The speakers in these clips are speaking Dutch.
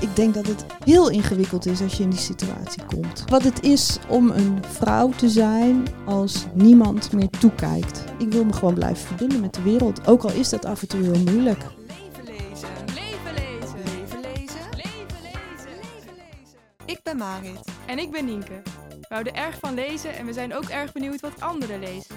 Ik denk dat het heel ingewikkeld is als je in die situatie komt. Wat het is om een vrouw te zijn als niemand meer toekijkt. Ik wil me gewoon blijven verbinden met de wereld, ook al is dat af en toe heel moeilijk. Leven lezen. Leven lezen. Leven lezen. Leven lezen. Leven lezen. Ik ben Marit. En ik ben Nienke. We houden erg van lezen en we zijn ook erg benieuwd wat anderen lezen.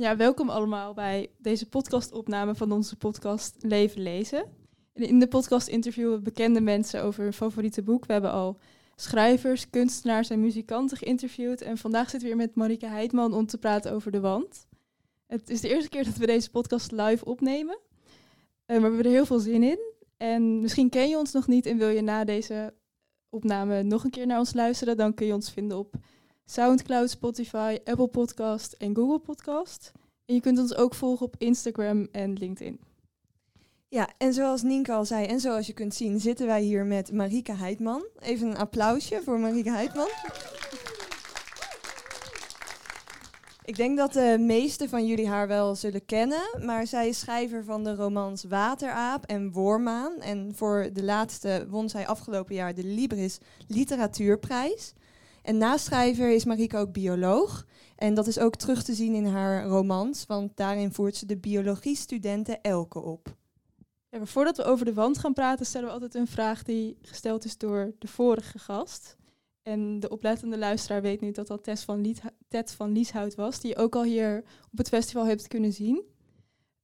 Ja, welkom allemaal bij deze podcastopname van onze podcast Leven Lezen. En In de podcast interviewen we bekende mensen over hun favoriete boek. We hebben al schrijvers, kunstenaars en muzikanten geïnterviewd. En vandaag zitten we weer met Marike Heidman om te praten over De Wand. Het is de eerste keer dat we deze podcast live opnemen. Eh, maar we hebben er heel veel zin in. En misschien ken je ons nog niet en wil je na deze opname nog een keer naar ons luisteren, dan kun je ons vinden op SoundCloud, Spotify, Apple Podcast en Google Podcast. En je kunt ons ook volgen op Instagram en LinkedIn. Ja, en zoals Nienke al zei en zoals je kunt zien zitten wij hier met Marike Heidman. Even een applausje voor Marike Heidman. Ik denk dat de meesten van jullie haar wel zullen kennen, maar zij is schrijver van de romans Wateraap en Wormaan. En voor de laatste won zij afgelopen jaar de Libris Literatuurprijs. En naast schrijver is Marieke ook bioloog. En dat is ook terug te zien in haar romans, want daarin voert ze de biologiestudenten Elke op. Voordat we over de wand gaan praten, stellen we altijd een vraag die gesteld is door de vorige gast. En de oplettende luisteraar weet nu dat dat Tess van van Lieshout was, die je ook al hier op het festival hebt kunnen zien.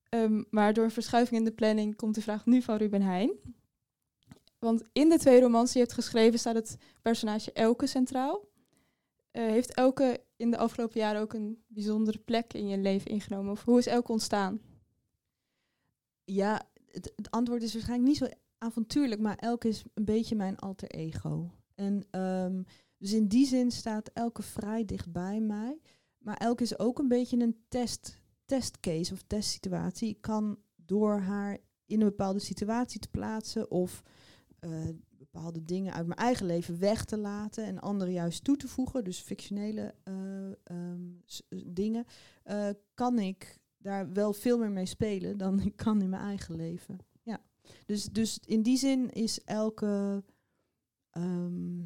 Ehm, maar door een verschuiving in de planning komt de vraag nu van Ruben Heijn. Want in de twee romans die je hebt geschreven staat het personage Elke centraal. Eh, heeft Elke in de afgelopen jaren ook een bijzondere plek in je leven ingenomen? Of hoe is Elke ontstaan? Ja, het, het antwoord is waarschijnlijk niet zo avontuurlijk, maar elke is een beetje mijn alter ego. En ehm, dus in die zin staat elke vrij dicht bij mij. Maar elke is ook een beetje een test, testcase of testsituatie. Ik kan door haar in een bepaalde situatie te plaatsen of eh, bepaalde dingen uit mijn eigen leven weg te laten en andere juist toe te voegen, dus fictionele eh, ehm, eh, dingen, kan ik daar wel veel meer mee spelen dan ik kan in mijn eigen leven. Ja. Dus, dus in die zin is elke. ehm,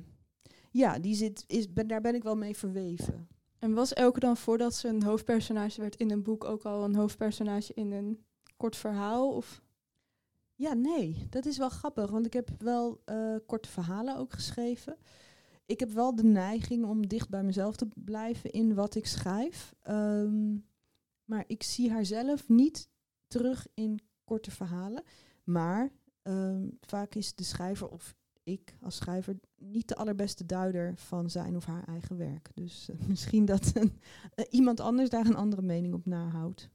ja, die zit, is, ben, daar ben ik wel mee verweven. En was Elke dan voordat ze een hoofdpersonage werd in een boek ook al een hoofdpersonage in een kort verhaal? Of Ja, nee, dat is wel grappig, want ik heb wel eh, korte verhalen ook geschreven. Ik heb wel de neiging om dicht bij mezelf te blijven in wat ik schrijf. Ehm, maar ik zie haar zelf niet terug in korte verhalen. Maar ehm, vaak is de schrijver of ik als schrijver niet de allerbeste duider van zijn of haar eigen werk. Dus eh, misschien dat eh, iemand anders daar een andere mening op nahoudt.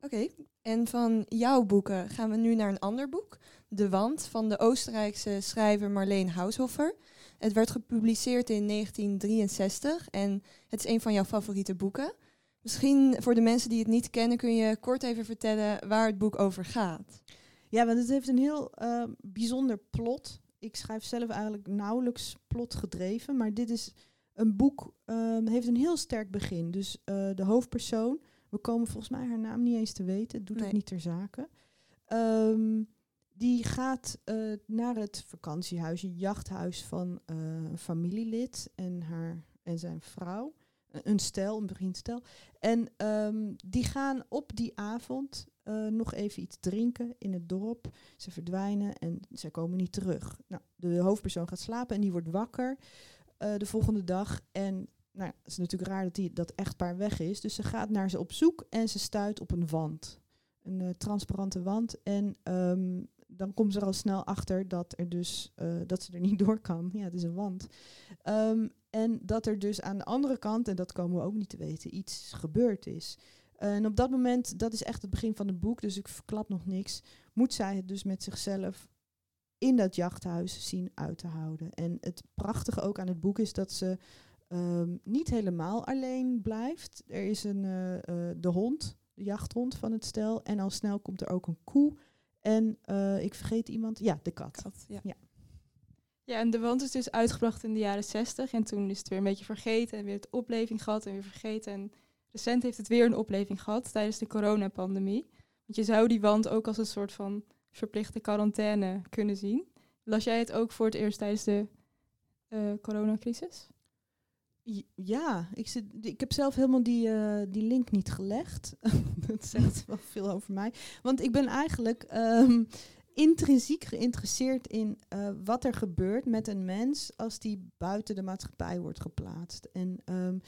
Oké, en van jouw boeken gaan we nu naar een ander boek. De Wand van de Oostenrijkse schrijver Marleen Haushoffer. Het werd gepubliceerd in 1963 en het is een van jouw favoriete boeken. Misschien voor de mensen die het niet kennen, kun je kort even vertellen waar het boek over gaat. Ja, want het heeft een heel eh, bijzonder plot. Ik schrijf zelf eigenlijk nauwelijks plot gedreven, maar dit is een boek, ehm, heeft een heel sterk begin. Dus eh, de hoofdpersoon, we komen volgens mij haar naam niet eens te weten, het doet Nee. ook niet ter zake. Ehm, die gaat eh, naar het vakantiehuisje, jachthuis van eh, een familielid en, haar, en zijn vrouw. Een- stel, een vriendstel. En ehm, die gaan op die avond eh, nog even iets drinken in het dorp. Ze verdwijnen en ze komen niet terug. Nou, de hoofdpersoon gaat slapen en die wordt wakker de volgende dag. En nou, het is natuurlijk raar dat die, dat echtpaar weg is. Dus ze gaat naar ze op zoek en ze stuit op een wand. Een eh, transparante wand. En ehm, dan komt ze er al snel achter dat, er dus, eh, dat ze er niet door kan. Ja, het is een wand. Ehm, en dat er dus aan de andere kant, en dat komen we ook niet te weten, iets gebeurd is. en op dat moment, dat is echt het begin van het boek, dus ik verklap nog niks, moet zij het dus met zichzelf in dat jachthuis zien uit te houden. En het prachtige ook aan het boek is dat ze ehm, niet helemaal alleen blijft. Er is een, uh, uh, de hond, de jachthond van het stel. En al snel komt er ook een koe. En uh, ik vergeet iemand, ja, de kat. Kat, ja. ja. Ja, en de wand is dus uitgebracht in de jaren 60 en toen is het weer een beetje vergeten en weer het opleving gehad en weer vergeten. En recent heeft het weer een opleving gehad tijdens de coronapandemie. Want je zou die wand ook als een soort van verplichte quarantaine kunnen zien. Las jij het ook voor het eerst tijdens de uh, coronacrisis? Ja, ik, zit, ik heb zelf helemaal die, uh, die link niet gelegd. dat zegt wel veel over mij. Want ik ben eigenlijk um, intrinsiek geïnteresseerd in uh, wat er gebeurt met een mens als die buiten de maatschappij wordt geplaatst. En um,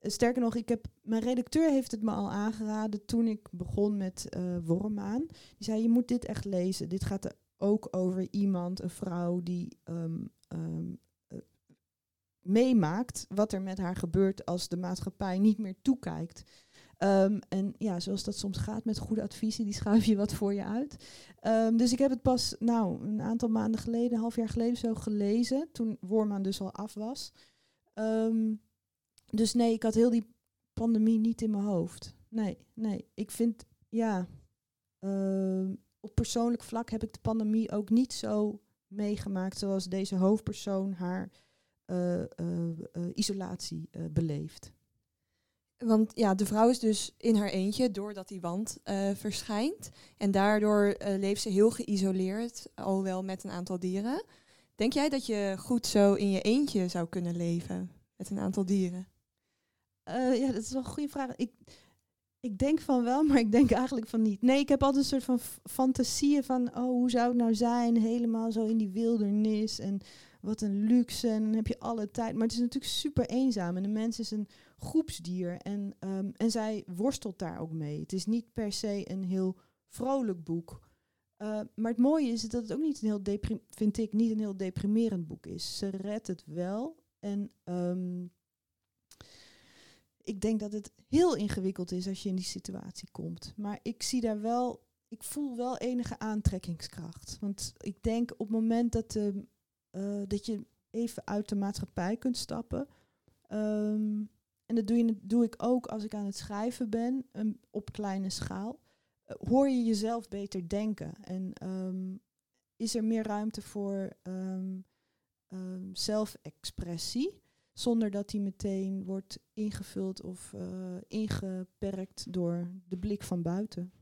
sterker nog, ik heb, mijn redacteur heeft het me al aangeraden toen ik begon met uh, Wormaan. Die zei, je moet dit echt lezen. Dit gaat ook over iemand, een vrouw die uh, meemaakt wat er met haar gebeurt als de maatschappij niet meer toekijkt. Um, en ja, zoals dat soms gaat met goede adviezen, die schuif je wat voor je uit. Um, dus ik heb het pas, nou, een aantal maanden geleden, een half jaar geleden zo gelezen, toen Wormaan dus al af was. Um, dus nee, ik had heel die pandemie niet in mijn hoofd. Nee, nee. Ik vind, ja, op persoonlijk vlak heb ik de pandemie ook niet zo meegemaakt zoals deze hoofdpersoon haar isolatie beleeft. Want ja, de vrouw is dus in haar eentje doordat die wand verschijnt. En daardoor leeft ze heel geïsoleerd, al wel met een aantal dieren. Denk jij dat je goed zo in je eentje zou kunnen leven met een aantal dieren? Uh, ja, dat is wel een goede vraag. Ik, ik denk van wel, maar ik denk eigenlijk van niet. Nee, ik heb altijd een soort van fantasieën van, oh, hoe zou het nou zijn? Helemaal zo in die wildernis en wat een luxe en dan heb je alle tijd. Maar het is natuurlijk super eenzaam en de mens is een groepsdier en, um, en zij worstelt daar ook mee. Het is niet per se een heel vrolijk boek. Uh, maar het mooie is dat het ook niet een heel vind ik niet een heel deprimerend boek is. Ze redt het wel en um, ik denk dat het heel ingewikkeld is als je in die situatie komt. Maar ik zie daar wel, ik voel wel enige aantrekkingskracht. Want ik denk op het moment dat, de, uh, dat je even uit de maatschappij kunt stappen. Um, en dat doe, je, doe ik ook als ik aan het schrijven ben, op kleine schaal. Uh, hoor je jezelf beter denken. En um, is er meer ruimte voor zelfexpressie zonder dat die meteen wordt ingevuld of uh, ingeperkt door de blik van buiten.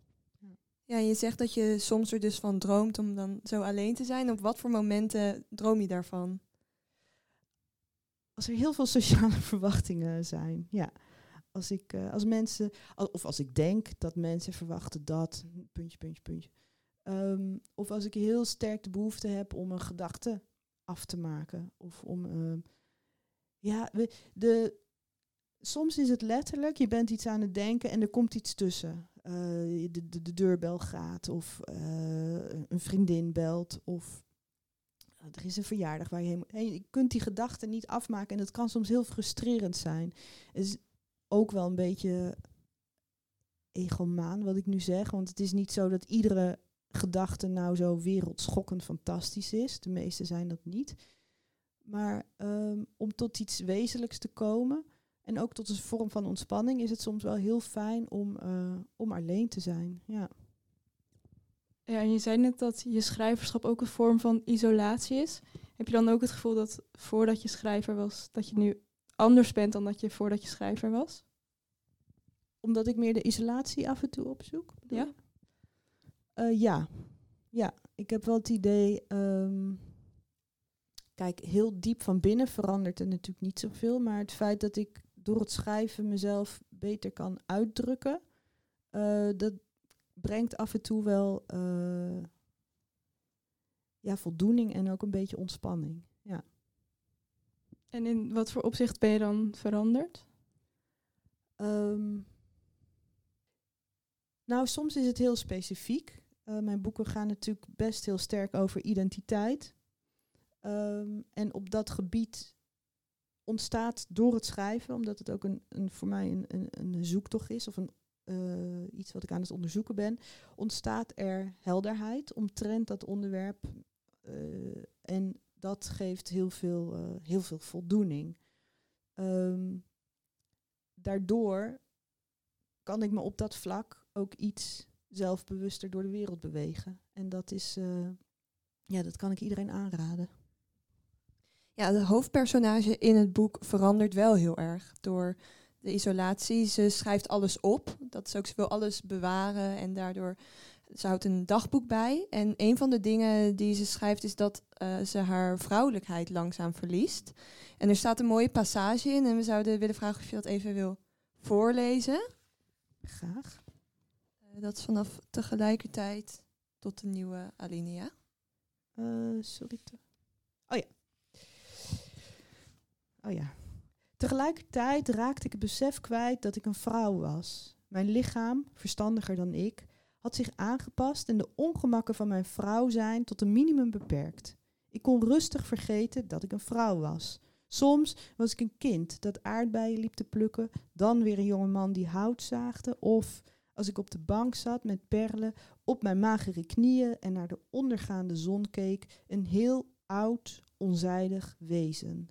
Ja. je zegt dat je soms er dus van droomt om dan zo alleen te zijn. Op wat voor momenten droom je daarvan? Als er heel veel sociale verwachtingen zijn, ja. Als ik, uh, als mensen, of als ik denk dat mensen verwachten dat, puntje, puntje, puntje. Um, of als ik heel sterk de behoefte heb om een gedachte af te maken. Of om uh, ja, de, soms is het letterlijk, je bent iets aan het denken en er komt iets tussen. Uh, de, de, de, deurbel gaat of uh, een vriendin belt of uh, er is een verjaardag waar je heen moet. Je kunt die gedachten niet afmaken en dat kan soms heel frustrerend zijn. Het is ook wel een beetje egomaan wat ik nu zeg, want het is niet zo dat iedere gedachte nou zo wereldschokkend fantastisch is. De meeste zijn dat niet. Maar um, om tot iets wezenlijks te komen en ook tot een vorm van ontspanning is het soms wel heel fijn om, uh, om alleen te zijn. Ja. ja, en je zei net dat je schrijverschap ook een vorm van isolatie is. Heb je dan ook het gevoel dat voordat je schrijver was, dat je nu anders bent dan dat je voordat je schrijver was? Omdat ik meer de isolatie af en toe opzoek? Ja. Uh, ja. Ja, ik heb wel het idee. Um, Kijk, heel diep van binnen verandert er natuurlijk niet zoveel. Maar het feit dat ik door het schrijven mezelf beter kan uitdrukken, uh, dat brengt af en toe wel uh, ja, voldoening en ook een beetje ontspanning. Ja. En in wat voor opzicht ben je dan veranderd? Um, nou, soms is het heel specifiek. Uh, mijn boeken gaan natuurlijk best heel sterk over identiteit. Um, en op dat gebied ontstaat door het schrijven, omdat het ook een, een voor mij een, een, een, zoektocht is of een, eh, iets wat ik aan het onderzoeken ben, ontstaat er helderheid omtrent dat onderwerp. eh, en dat geeft heel veel, eh, heel veel voldoening. Ehm, daardoor kan ik me op dat vlak ook iets zelfbewuster door de wereld bewegen. En dat is, ja, dat kan ik iedereen aanraden. Ja, de hoofdpersonage in het boek verandert wel heel erg door de isolatie. Ze schrijft alles op. Dat is ook, ze wil alles bewaren en daardoor ze houdt een dagboek bij. En een van de dingen die ze schrijft is dat eh, ze haar vrouwelijkheid langzaam verliest. En er staat een mooie passage in en we zouden willen vragen of je dat even wil voorlezen. Graag. Eh, dat is vanaf tegelijkertijd tot de nieuwe alinea. Eh, sorry. te- Oh ja. Oh. Tegelijkertijd raakte ik het besef kwijt dat ik een vrouw was. Mijn lichaam, verstandiger dan ik, had zich aangepast en de ongemakken van mijn vrouw zijn tot een minimum beperkt. Ik kon rustig vergeten dat ik een vrouw was. Soms was ik een kind dat aardbeien liep te plukken, dan weer een jonge man die hout zaagde, of als ik op de bank zat met perlen op mijn magere knieën en naar de ondergaande zon keek, een heel oud, onzijdig wezen.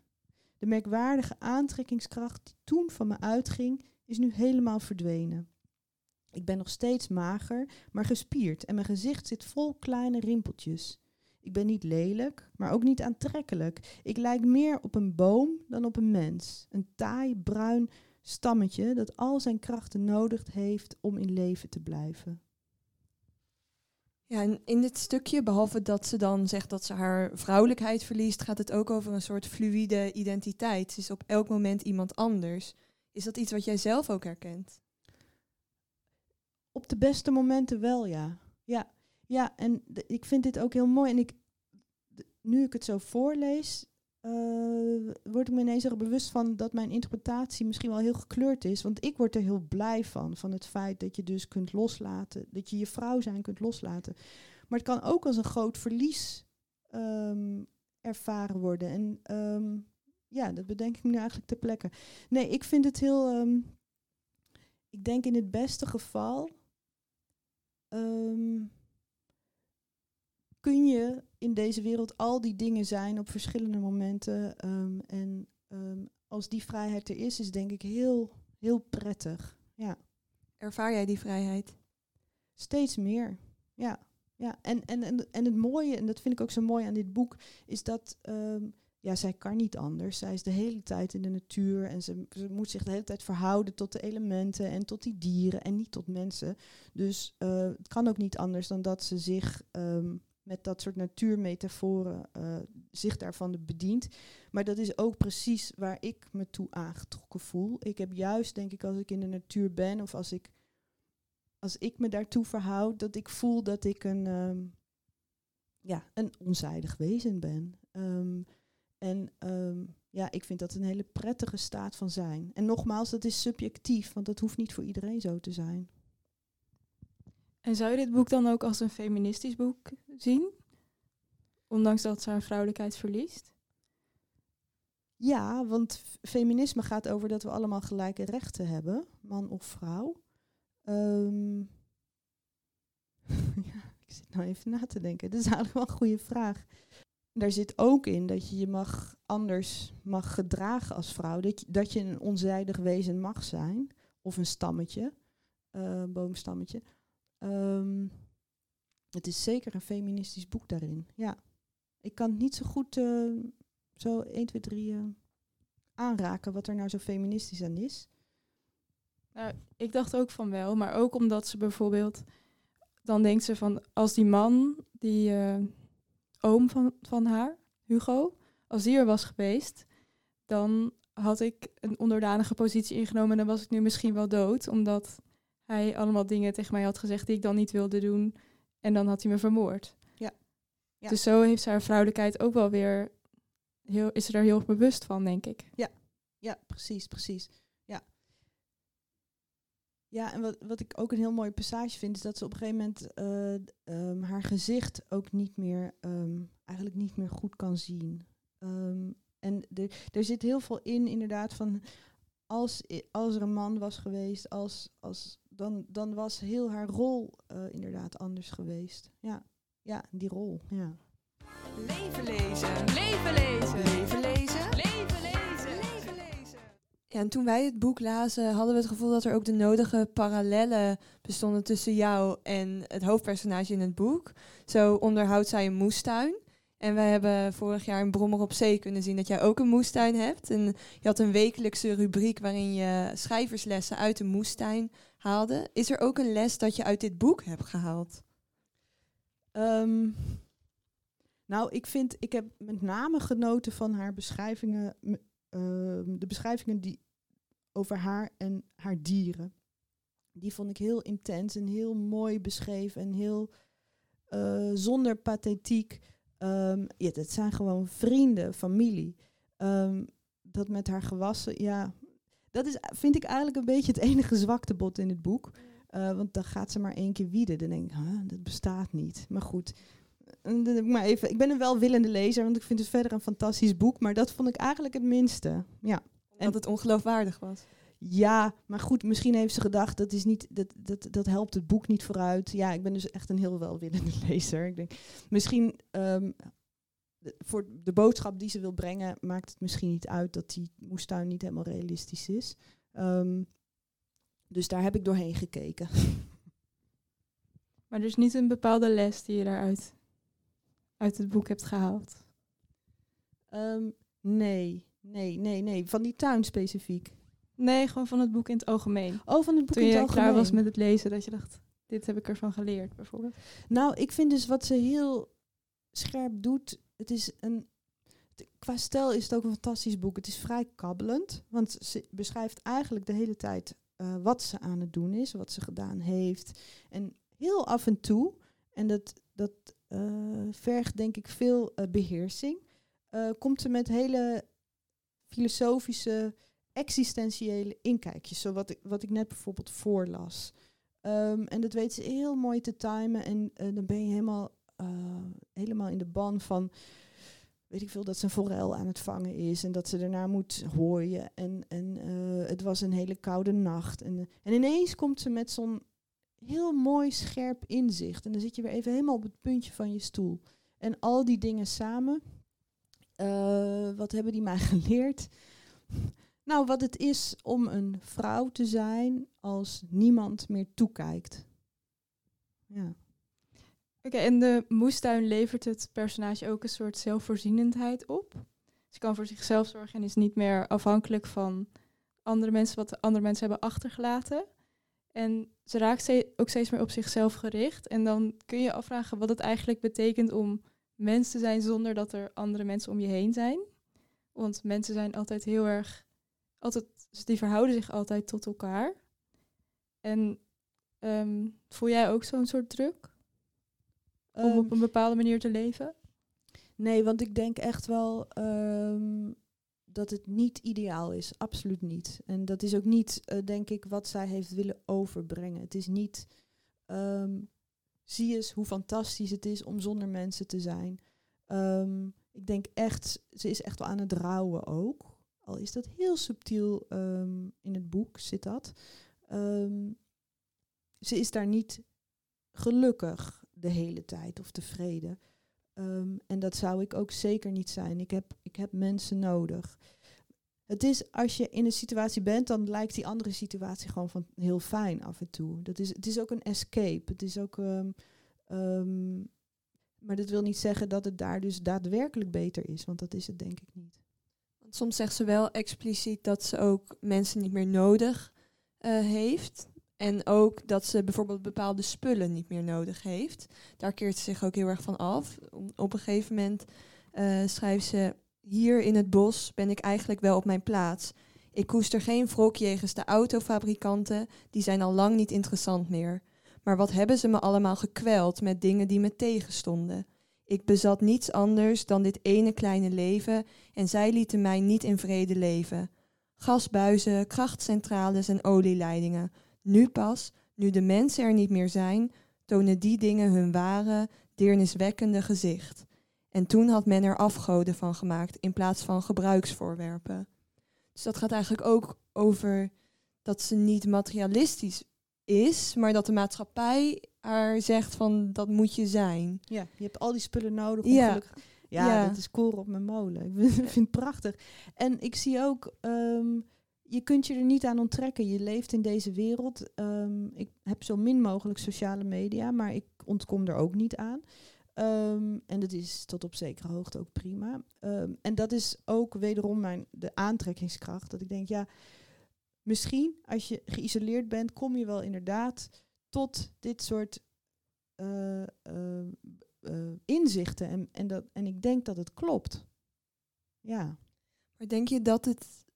De merkwaardige aantrekkingskracht die toen van me uitging, is nu helemaal verdwenen. Ik ben nog steeds mager, maar gespierd en mijn gezicht zit vol kleine rimpeltjes. Ik ben niet lelijk, maar ook niet aantrekkelijk. Ik lijk meer op een boom dan op een mens. Een taai bruin stammetje dat al zijn krachten nodig heeft om in leven te blijven. Ja, en in dit stukje, behalve dat ze dan zegt dat ze haar vrouwelijkheid verliest, gaat het ook over een soort fluïde identiteit. Ze is op elk moment iemand anders. Is dat iets wat jij zelf ook herkent? Op de beste momenten wel, ja. Ja, ja en ik vind dit ook heel mooi. En ik, nu ik het zo voorlees, eh, word ik me ineens er bewust van dat mijn interpretatie misschien wel heel gekleurd is. Want ik word er heel blij van, van het feit dat je dus kunt loslaten, dat je je vrouw zijn kunt loslaten. Maar het kan ook als een groot verlies ehm, ervaren worden. En ehm, ja, dat bedenk ik nu eigenlijk ter plekke. Nee, ik vind het heel. ehm, ik denk in het beste geval. Kun je in deze wereld al die dingen zijn op verschillende momenten. ehm, en ehm, als die vrijheid er is, is denk ik heel, heel prettig. Ja, Ervaar jij die vrijheid? steeds meer. Ja, ja. En, en, en, en het mooie, en dat vind ik ook zo mooi aan dit boek, is dat ehm, ja, zij kan niet anders. Zij is de hele tijd in de natuur en ze, ze moet zich de hele tijd verhouden tot de elementen en tot die dieren en niet tot mensen. Dus eh, het kan ook niet anders dan dat ze zich met dat soort natuurmetaforen eh, zich daarvan bedient. Maar dat is ook precies waar ik me toe aangetrokken voel. Ik heb juist, denk ik, als ik in de natuur ben of als ik, als ik me daartoe verhoud, dat ik voel dat ik een, ehm, ja, een onzijdig wezen ben. Ehm, en ehm, ja, ik vind dat een hele prettige staat van zijn. En nogmaals, dat is subjectief, want dat hoeft niet voor iedereen zo te zijn. En zou je dit boek dan ook als een feministisch boek zien? Ondanks dat ze haar vrouwelijkheid verliest? Ja, want feminisme gaat over dat we allemaal gelijke rechten hebben, man of vrouw. Ehm, ja, ik zit nou even na te denken. Dat is eigenlijk wel een goede vraag. Daar zit ook in dat je je mag anders mag gedragen als vrouw. Dat je, dat je een onzijdig wezen mag zijn. Of een stammetje, eh, boomstammetje. Ehm, het is zeker een feministisch boek daarin. Ja. Ik kan het niet zo goed eh, zo 1, 2, 3 eh, aanraken wat er nou zo feministisch aan is. Nou, ik dacht ook van wel, maar ook omdat ze bijvoorbeeld... Dan denkt ze van, als die man, die eh, oom van, van haar, Hugo, als die er was geweest, dan had ik een onderdanige positie ingenomen en dan was ik nu misschien wel dood, omdat hij allemaal dingen tegen mij had gezegd die ik dan niet wilde doen en dan had hij me vermoord. Ja. Ja. Dus zo heeft ze haar vrouwelijkheid ook wel weer, heel, is ze daar heel bewust van, denk ik. Ja, precies, precies. Ja. Ja, en wat, wat ik ook een heel mooie passage vind, is dat ze op een gegeven moment eh, ehm, haar gezicht ook niet meer, ehm, eigenlijk niet meer goed kan zien. Ehm, en de, er zit heel veel in, inderdaad, van als, als er een man was geweest, als, als dan, dan was heel haar rol eh, inderdaad anders geweest. Ja, ja die rol. Ja. Leven lezen. Leven lezen. Leven lezen. Leven lezen. Leven lezen. Ja, en toen wij het boek lazen, hadden we het gevoel dat er ook de nodige parallellen bestonden tussen jou en het hoofdpersonage in het boek. Zo onderhoudt zij een moestuin. En wij hebben vorig jaar in Brommer op Zee kunnen zien dat jij ook een moestuin hebt. En je had een wekelijkse rubriek waarin je schrijverslessen uit de moestuin haalde. Is er ook een les dat je uit dit boek hebt gehaald? Ehm, nou, ik vind, ik heb met name genoten van haar beschrijvingen, ehm, de beschrijvingen die over haar en haar dieren. Die vond ik heel intens en heel mooi beschreven en heel eh, zonder pathetiek. Ja, dat zijn gewoon vrienden, familie. Dat met haar gewassen, ja, dat is, vind ik eigenlijk een beetje het enige zwaktebod in het boek. Eh, want dan gaat ze maar één keer wieden. Dan denk ik, huh, dat bestaat niet. Maar goed, eh, dan heb ik, maar even, ik ben een welwillende lezer, want ik vind het verder een fantastisch boek. Maar dat vond ik eigenlijk het minste. Ja, Dat het ongeloofwaardig was. ja maar goed, misschien heeft ze gedacht, dat, is niet, dat, dat, dat helpt het boek niet vooruit. Ja, ik ben dus echt een heel welwillende lezer. Ik denk, misschien ehm, de- voor de boodschap die ze wil brengen, maakt het misschien niet uit dat die moestuin niet helemaal realistisch is. Ehm, dus daar heb ik doorheen gekeken. Maar er is niet een bepaalde les die je daaruit uit het boek hebt gehaald. Ehm, nee, nee, nee, nee. Van die tuin specifiek. Nee, gewoon van het boek in het algemeen. Oh, van het boek Toen in je het klaar was algemeen. met het lezen, dat je dacht, dit heb ik ervan geleerd, bijvoorbeeld. Nou, ik vind dus wat ze heel scherp doet. Het is een. Qua stijl is het ook een fantastisch boek. Het is vrij kabbelend. Want ze beschrijft eigenlijk de hele tijd eh, wat ze aan het doen is, wat ze gedaan heeft. En heel af en toe, en dat, dat eh, vergt denk ik veel eh, beheersing, eh, komt ze met hele filosofische, existentiële inkijkjes. Zo wat ik, wat ik net bijvoorbeeld voorlas. Ehm, en dat weet ze heel mooi te timen. En dan ben je helemaal, eh, helemaal in de ban van, weet ik veel, dat ze een forel aan het vangen is. En dat ze daarna moet hooien. En, en eh, het was een hele koude nacht. En, en ineens komt ze met zo'n heel mooi scherp inzicht. En dan zit je weer even helemaal op het puntje van je stoel. En al die dingen samen, eh, wat hebben die mij geleerd? Nou, wat het is om een vrouw te zijn als niemand meer toekijkt. Ja. Oké, en de moestuin levert het personage ook een soort zelfvoorzienendheid op. Ze kan voor zichzelf zorgen en is niet meer afhankelijk van andere mensen, wat de andere mensen hebben achtergelaten. En ze raakt ook steeds meer op zichzelf gericht. En dan kun je afvragen wat het eigenlijk betekent om mens te zijn zonder dat er andere mensen om je heen zijn. Want mensen zijn altijd heel erg, altijd, dus die verhouden zich altijd tot elkaar. En ehm, voel jij ook zo'n soort druk? Om Ehm, op een bepaalde manier te leven? nee, want ik denk echt wel ehm, dat het niet ideaal is. Absoluut niet. En dat is ook niet, eh, denk ik, wat zij heeft willen overbrengen. Het is niet, ehm, zie eens hoe fantastisch het is om zonder mensen te zijn. Ehm, ik denk echt, ze is echt wel aan het rouwen ook. Al is dat heel subtiel ehm, in het boek, zit dat. Ehm, ze is daar niet gelukkig de hele tijd of tevreden. Ehm, en dat zou ik ook zeker niet zijn. Ik heb, ik heb mensen nodig. Het is als je in een situatie bent, dan lijkt die andere situatie gewoon van heel fijn af en toe. Dat is, het is ook een escape. Het is ook. ehm, ehm, maar dat wil niet zeggen dat het daar dus daadwerkelijk beter is, want dat is het denk ik niet. Want soms zegt ze wel expliciet dat ze ook mensen niet meer nodig eh, heeft. En ook dat ze bijvoorbeeld bepaalde spullen niet meer nodig heeft. Daar keert ze zich ook heel erg van af. Op een gegeven moment eh, schrijft ze... Hier in het bos ben ik eigenlijk wel op mijn plaats. Ik koester geen wrok jegens de autofabrikanten. Die zijn al lang niet interessant meer. Maar wat hebben ze me allemaal gekweld met dingen die me tegenstonden. Ik bezat niets anders dan dit ene kleine leven en zij lieten mij niet in vrede leven. Gasbuizen, krachtcentrales en olieleidingen. Nu pas, nu de mensen er niet meer zijn, tonen die dingen hun ware, deerniswekkende gezicht. En toen had men er afgoden van gemaakt in plaats van gebruiksvoorwerpen. Dus dat gaat eigenlijk ook over dat ze niet materialistisch is, maar dat de maatschappij haar zegt van dat moet je zijn. Ja, je hebt al die spullen nodig om Ja. gelukkig... Ja, Ja. dat is koren op mijn molen. Ik vind vind het prachtig. En ik zie ook, ehm, je kunt je er niet aan onttrekken. Je leeft in deze wereld. Ehm, ik heb zo min mogelijk sociale media, maar ik ontkom er ook niet aan. Ehm, en dat is tot op zekere hoogte ook prima. Ehm, en dat is ook wederom mijn, de aantrekkingskracht. Dat ik denk, ja, misschien als je geïsoleerd bent, kom je wel inderdaad tot dit soort eh, eh, eh, inzichten. En, en, dat, en ik denk dat het klopt. Ja. Maar denk je dat het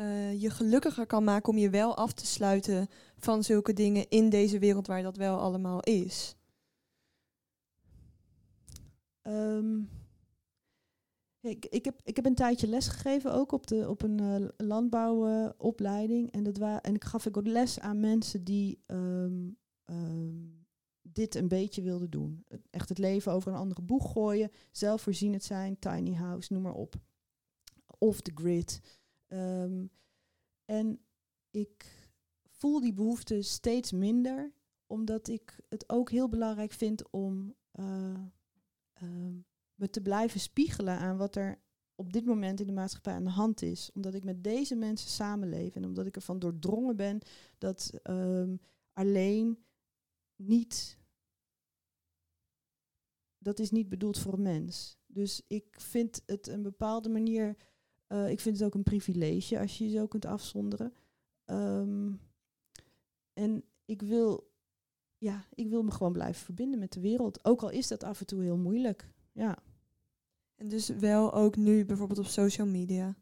eh, je gelukkiger kan maken om je wel af te sluiten van zulke dingen in deze wereld waar dat wel allemaal is? Ehm, ik, ik, heb, ik heb een tijdje les gegeven, ook op, de, op een eh, landbouwopleiding. en, dat en ik gaf ik ook les aan mensen die ehm, ehm, dit een beetje wilden doen. Echt het leven over een andere boeg gooien, zelfvoorzienend zijn, tiny house, noem maar op. Off the grid. Ehm, en ik voel die behoefte steeds minder, omdat ik het ook heel belangrijk vind om eh, ehm, me te blijven spiegelen aan wat er op dit moment in de maatschappij aan de hand is. Omdat ik met deze mensen samenleef en omdat ik ervan doordrongen ben dat ehm, alleen niet. Dat is niet bedoeld voor een mens. Dus ik vind het een bepaalde manier. Eh, ik vind het ook een privilege als je je zo kunt afzonderen. Ehm, en ik wil, ja, ik wil me gewoon blijven verbinden met de wereld. Ook al is dat af en toe heel moeilijk. Ja. En dus wel ook nu bijvoorbeeld op social media.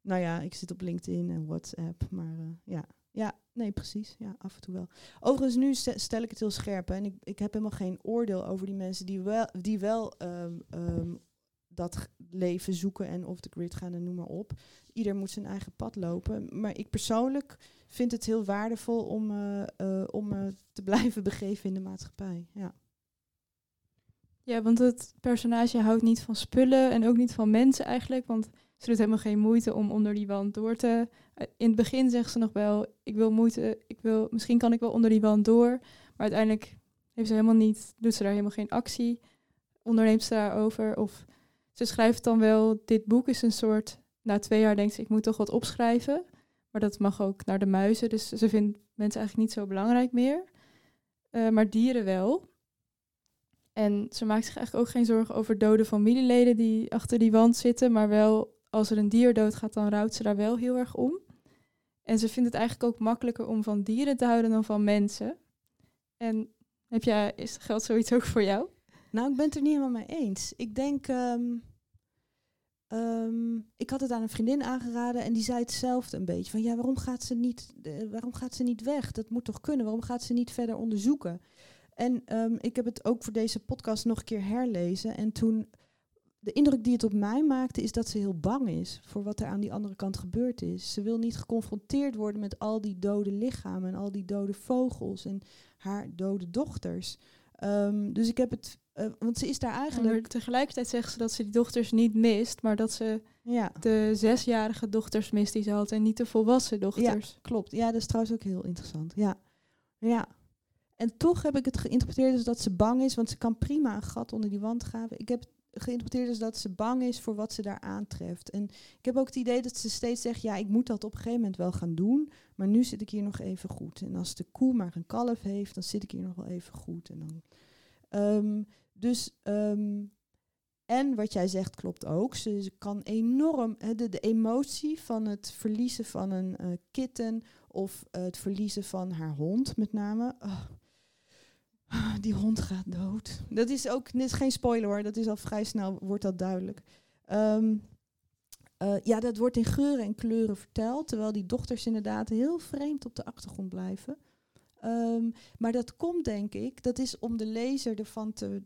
Nou ja, ik zit op LinkedIn en WhatsApp, maar eh, ja. Ja, nee, precies. Ja, af en toe wel. Overigens, nu ste- stel ik het heel scherp. hè, En ik, ik heb helemaal geen oordeel over die mensen die wel, die wel ehm, ehm, dat leven zoeken en off the grid gaan en noem maar op. Ieder moet zijn eigen pad lopen. Maar ik persoonlijk vind het heel waardevol om, eh, eh, om me te blijven begeven in de maatschappij. Ja. Ja, want het personage houdt niet van spullen en ook niet van mensen eigenlijk. Want ze doet helemaal geen moeite om onder die wand door te. eh, In het begin zegt ze nog wel: Ik wil moeite, ik wil, misschien kan ik wel onder die wand door. Maar uiteindelijk heeft ze helemaal niet, doet ze daar helemaal geen actie. Onderneemt ze daarover. Of ze schrijft dan wel: Dit boek is een soort. Na twee jaar denkt ze: Ik moet toch wat opschrijven. Maar dat mag ook naar de muizen. Dus ze vindt mensen eigenlijk niet zo belangrijk meer. Eh, maar dieren wel. En ze maakt zich eigenlijk ook geen zorgen over dode familieleden die achter die wand zitten. Maar wel als er een dier doodgaat, dan rouwt ze daar wel heel erg om. En ze vindt het eigenlijk ook makkelijker om van dieren te houden dan van mensen. En heb jij, is, geldt zoiets ook voor jou? Nou, ik ben het er niet helemaal mee eens. Ik denk, ehm, ehm, ik had het aan een vriendin aangeraden en die zei hetzelfde een beetje. Van ja, waarom gaat ze niet, eh, waarom gaat ze niet weg? Dat moet toch kunnen? Waarom gaat ze niet verder onderzoeken? En ehm, ik heb het ook voor deze podcast nog een keer herlezen. En toen, de indruk die het op mij maakte, is dat ze heel bang is voor wat er aan die andere kant gebeurd is. Ze wil niet geconfronteerd worden met al die dode lichamen en al die dode vogels en haar dode dochters. Dus ik heb het, eh, want ze is daar eigenlijk, tegelijkertijd zegt ze dat ze die dochters niet mist, maar dat ze ja, de zesjarige dochters mist die ze had en niet de volwassen dochters. klopt. Ja, dat is trouwens ook heel interessant. Ja, ja. En toch heb ik het geïnterpreteerd als dat ze bang is, want ze kan prima een gat onder die wand graven. Ik heb het geïnterpreteerd als dat ze bang is voor wat ze daar aantreft. En ik heb ook het idee dat ze steeds zegt, ja, ik moet dat op een gegeven moment wel gaan doen, maar nu zit ik hier nog even goed. En als de koe maar een kalf heeft, dan zit ik hier nog wel even goed. En dan, Ehm, dus, ehm, en wat jij zegt klopt ook. Ze, kan enorm, de, de emotie van het verliezen van een eh, kitten of eh, het verliezen van haar hond met name. Oh. Ah, Die hond gaat dood. Dat is ook is geen spoiler hoor, dat is al vrij snel, wordt dat duidelijk. Ehm, eh, ja, dat wordt in geuren en kleuren verteld, terwijl die dochters inderdaad heel vreemd op de achtergrond blijven. Ehm, maar dat komt denk ik, dat is om de lezer ervan te.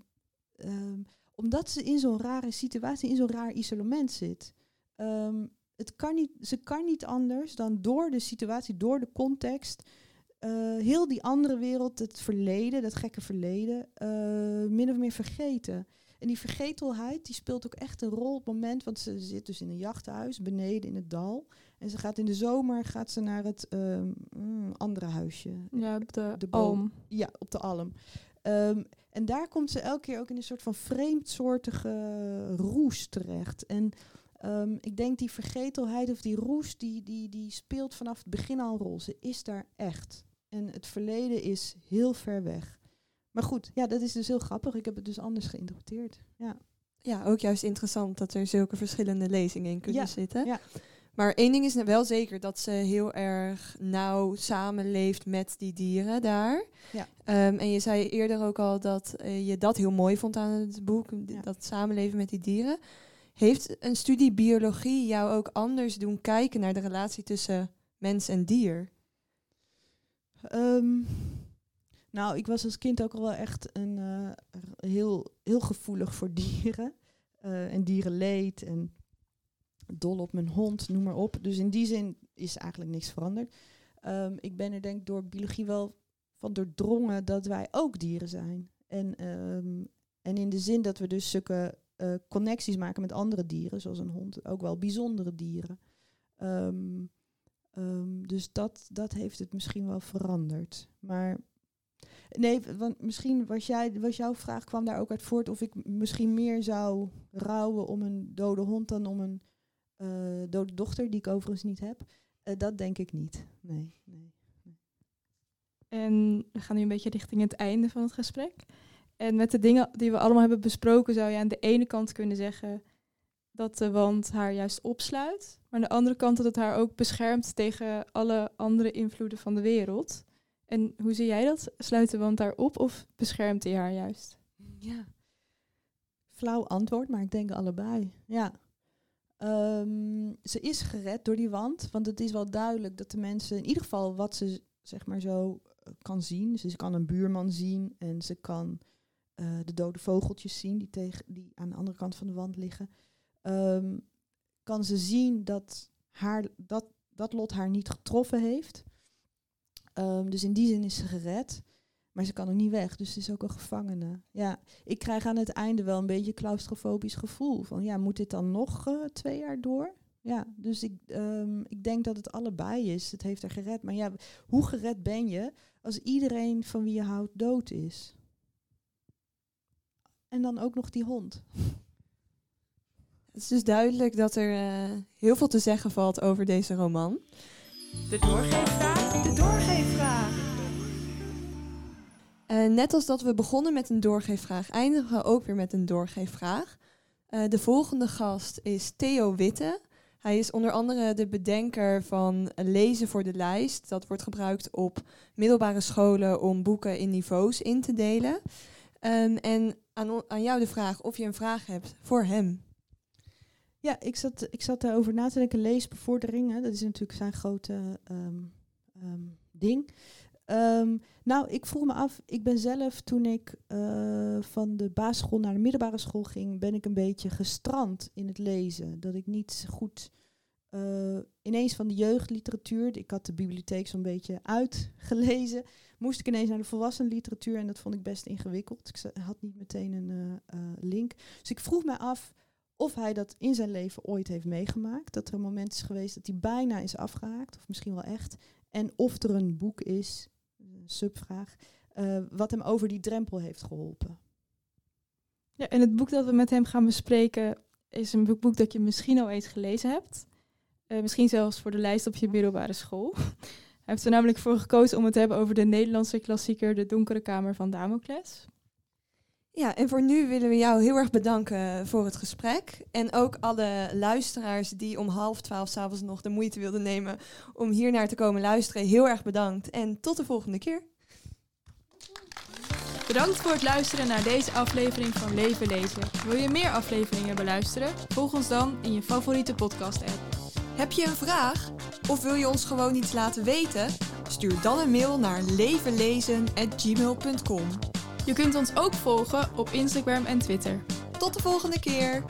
Ehm, omdat ze in zo'n rare situatie, in zo'n raar isolement zit. Ehm, het kan niet, ze kan niet anders dan door de situatie, door de context, eh, heel die andere wereld, het verleden, dat gekke verleden, eh, min of meer vergeten. En die vergetelheid, die speelt ook echt een rol op het moment, want ze zit dus in een jachthuis beneden in het dal. En ze gaat in de zomer gaat ze naar het ehm, mm, andere huisje. Ja, op de, De boom. alm. Ja, op de Alm. Ehm, en daar komt ze elke keer ook in een soort van vreemdsoortige roes terecht. En ehm, ik denk die vergetelheid of die roes, die, die, die speelt vanaf het begin al een rol. Ze is daar echt. En het verleden is heel ver weg. Maar goed, ja, dat is dus heel grappig. Ik heb het dus anders geïnterpreteerd. Ja, Ja, ook juist interessant dat er zulke verschillende lezingen in kunnen Ja, zitten. ja. Maar één ding is wel zeker, dat ze heel erg nauw samenleeft met die dieren daar. Ja. Ehm, en je zei eerder ook al dat eh, je dat heel mooi vond aan het boek, Ja. dat samenleven met die dieren. Heeft een studie biologie jou ook anders doen kijken naar de relatie tussen mens en dier? Ehm, nou, ik was als kind ook al wel echt een, eh, heel, heel gevoelig voor dieren. eh, en dierenleed en dol op mijn hond, noem maar op. Dus in die zin is eigenlijk niks veranderd. Ehm, ik ben er denk ik door biologie wel van doordrongen dat wij ook dieren zijn. En, ehm, en in de zin dat we dus zulke eh, connecties maken met andere dieren, zoals een hond, ook wel bijzondere dieren. Ehm, dus dat, dat heeft het misschien wel veranderd. Maar nee, want misschien was, jij, was jouw vraag kwam daar ook uit voort of ik misschien meer zou rouwen om een dode hond dan om een dode dochter, die ik overigens niet heb. Eh, dat denk ik niet. Nee, nee. En we gaan nu een beetje richting het einde van het gesprek. En met de dingen die we allemaal hebben besproken, zou je aan de ene kant kunnen zeggen dat de wand haar juist opsluit. Maar aan de andere kant dat het haar ook beschermt tegen alle andere invloeden van de wereld. En hoe zie jij dat? Sluit de wand haar op of beschermt hij haar juist? Ja. Flauw antwoord, maar ik denk allebei. Ja. Ehm, ze is gered door die wand, want het is wel duidelijk dat de mensen, in ieder geval wat ze zeg maar zo eh, kan zien. Ze kan een buurman zien en ze kan eh, de dode vogeltjes zien die, tegen, die aan de andere kant van de wand liggen. Ehm, kan ze zien dat, haar, dat, dat lot haar niet getroffen heeft. Ehm, dus in die zin is ze gered. Maar ze kan ook niet weg, dus ze is ook een gevangene. Ja, ik krijg aan het einde wel een beetje een claustrofobisch gevoel. Van ja, moet dit dan nog eh, twee jaar door? Ja, dus ik, ehm, ik denk dat het allebei is. Het heeft haar gered. Maar ja, hoe gered ben je als iedereen van wie je houdt dood is? En dan ook nog die hond. Het is dus duidelijk dat er eh, heel veel te zeggen valt over deze roman. De doorgeefvraag. De doorgeefvraag. Eh, net als dat we begonnen met een doorgeefvraag, eindigen we ook weer met een doorgeefvraag. Eh, de volgende gast is Theo Witte. Hij is onder andere de bedenker van Lezen voor de Lijst. Dat wordt gebruikt op middelbare scholen om boeken in niveaus in te delen. Ehm, en aan, aan jou de vraag of je een vraag hebt voor hem. Ja, ik zat, ik zat daarover na te denken. Leesbevordering, dat is natuurlijk zijn grote ehm, ehm, ding. Ehm, nou, ik vroeg me af, ik ben zelf toen ik eh, van de basisschool naar de middelbare school ging, ben ik een beetje gestrand in het lezen. Dat ik niet goed eh, ineens van de jeugdliteratuur, ik had de bibliotheek zo'n beetje uitgelezen, moest ik ineens naar de volwassenenliteratuur en dat vond ik best ingewikkeld. Ik had niet meteen een eh, link. Dus ik vroeg me af of hij dat in zijn leven ooit heeft meegemaakt. Dat er een moment is geweest dat hij bijna is afgehaakt, of misschien wel echt. En of er een boek is, subvraag, eh, wat hem over die drempel heeft geholpen. Ja, en het boek dat we met hem gaan bespreken is een boek, dat je misschien al eens gelezen hebt. Eh, misschien zelfs voor de lijst op je middelbare school. Hij heeft er namelijk voor gekozen om het te hebben over de Nederlandse klassieker De Donkere Kamer van Damocles. Ja, en voor nu willen we jou heel erg bedanken voor het gesprek. En ook alle luisteraars die om half twaalf s'avonds nog de moeite wilden nemen om hier naar te komen luisteren. Heel erg bedankt en tot de volgende keer. Bedankt voor het luisteren naar deze aflevering van Leven Lezen. Wil je meer afleveringen beluisteren? Volg ons dan in je favoriete podcast-app. Heb je een vraag? Of wil je ons gewoon iets laten weten? Stuur dan een mail naar levenlezen.gmail.com. Je kunt ons ook volgen op Instagram en Twitter. Tot de volgende keer!